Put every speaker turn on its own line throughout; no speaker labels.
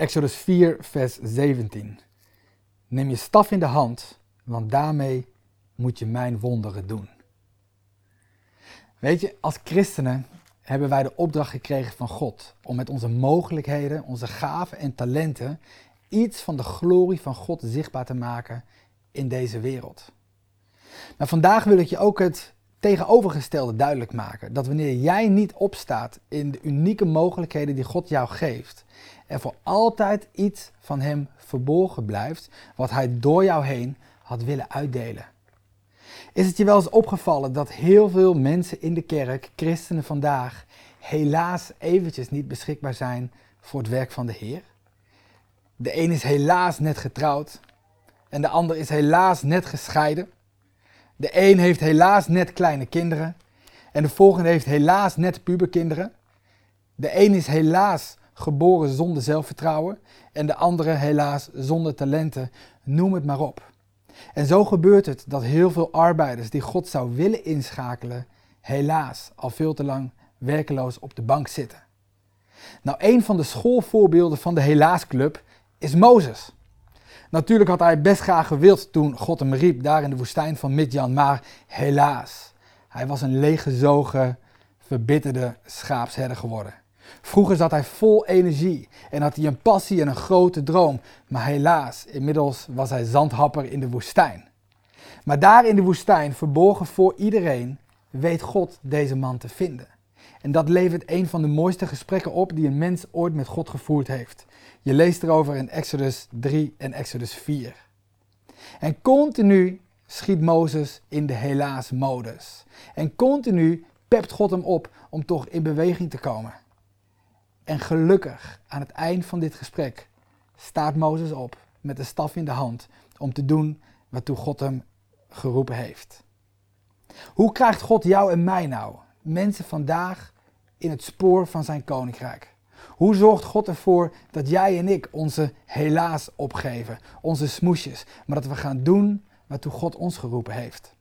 Exodus 4, vers 17. Neem je staf in de hand, want daarmee moet je mijn wonderen doen. Weet je, als christenen hebben wij de opdracht gekregen van God om met onze mogelijkheden, onze gaven en talenten iets van de glorie van God zichtbaar te maken in deze wereld. Maar vandaag wil ik je ook het tegenovergestelde duidelijk maken. Dat wanneer jij niet opstaat in de unieke mogelijkheden die God jou geeft, er voor altijd iets van Hem verborgen blijft, wat Hij door jou heen had willen uitdelen. Is het je wel eens opgevallen dat heel veel mensen in de kerk, christenen vandaag, helaas eventjes niet beschikbaar zijn voor het werk van de Heer? De een is helaas net getrouwd en de ander is helaas net gescheiden. De een heeft helaas net kleine kinderen en de volgende heeft helaas net puberkinderen. De een is helaas geboren zonder zelfvertrouwen en de andere helaas zonder talenten, noem het maar op. En zo gebeurt het dat heel veel arbeiders die God zou willen inschakelen, helaas al veel te lang werkeloos op de bank zitten. Nou, een van de schoolvoorbeelden van de Helaasclub is Mozes. Natuurlijk had hij best graag gewild toen God hem riep daar in de woestijn van Midjan, maar helaas, hij was een leeggezogen, verbitterde schaapsherder geworden. Vroeger zat hij vol energie en had hij een passie en een grote droom, maar helaas, inmiddels was hij zandhapper in de woestijn. Maar daar in de woestijn, verborgen voor iedereen, weet God deze man te vinden. En dat levert een van de mooiste gesprekken op die een mens ooit met God gevoerd heeft. Je leest erover in Exodus 3 en Exodus 4. En continu schiet Mozes in de helaas-modus. En continu pept God hem op om toch in beweging te komen. En gelukkig, aan het eind van dit gesprek, staat Mozes op met de staf in de hand om te doen waartoe God hem geroepen heeft. Hoe krijgt God jou en mij nou, mensen vandaag, in het spoor van zijn koninkrijk? Hoe zorgt God ervoor dat jij en ik onze helaas opgeven, onze smoesjes, maar dat we gaan doen waartoe God ons geroepen heeft?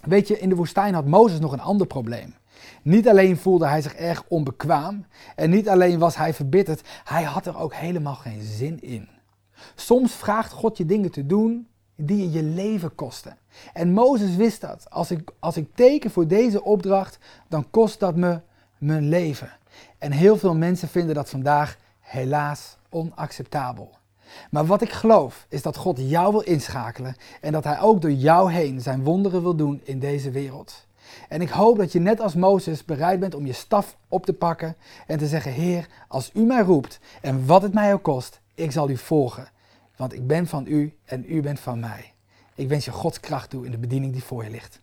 Weet je, in de woestijn had Mozes nog een ander probleem. Niet alleen voelde hij zich erg onbekwaam en niet alleen was hij verbitterd, hij had er ook helemaal geen zin in. Soms vraagt God je dingen te doen die je je leven kosten. En Mozes wist dat. Als ik, als ik teken voor deze opdracht, dan kost dat me mijn leven. En heel veel mensen vinden dat vandaag helaas onacceptabel. Maar wat ik geloof is dat God jou wil inschakelen en dat Hij ook door jou heen zijn wonderen wil doen in deze wereld. En ik hoop dat je net als Mozes bereid bent om je staf op te pakken en te zeggen: Heer, als u mij roept en wat het mij ook kost, ik zal u volgen. Want ik ben van u en u bent van mij. Ik wens je Gods kracht toe in de bediening die voor je ligt.